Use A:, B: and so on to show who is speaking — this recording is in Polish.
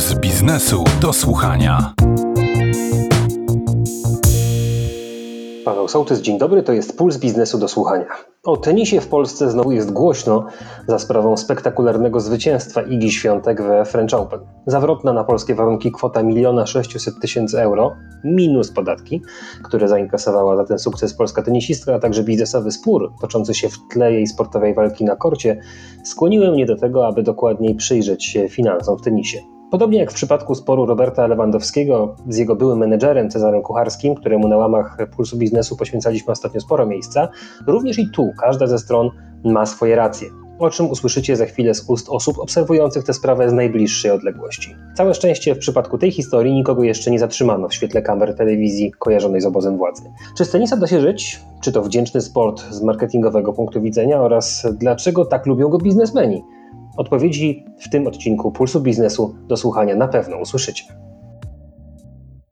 A: Puls biznesu do słuchania.
B: Paweł Sołtys, dzień dobry, to jest Puls Biznesu do Słuchania. O tenisie w Polsce znowu jest głośno za sprawą spektakularnego zwycięstwa Igi Świątek we French Open. Zawrotna na polskie warunki kwota 1 600 tysięcy euro, minus podatki, które zainkasowała za ten sukces polska tenisistka, a także biznesowy spór toczący się w tle jej sportowej walki na korcie, skłoniły mnie do tego, aby dokładniej przyjrzeć się finansom w tenisie. Podobnie jak w przypadku sporu Roberta Lewandowskiego z jego byłym menedżerem Cezarem Kucharskim, któremu na łamach Pulsu Biznesu poświęcaliśmy ostatnio sporo miejsca, również i tu każda ze stron ma swoje racje, o czym usłyszycie za chwilę z ust osób obserwujących tę sprawę z najbliższej odległości. Całe szczęście w przypadku tej historii nikogo jeszcze nie zatrzymano w świetle kamer telewizji kojarzonej z obozem władzy. Czy z tenisa da się żyć? Czy to wdzięczny sport z marketingowego punktu widzenia oraz dlaczego tak lubią go biznesmeni? Odpowiedzi w tym odcinku Pulsu Biznesu do słuchania na pewno usłyszycie.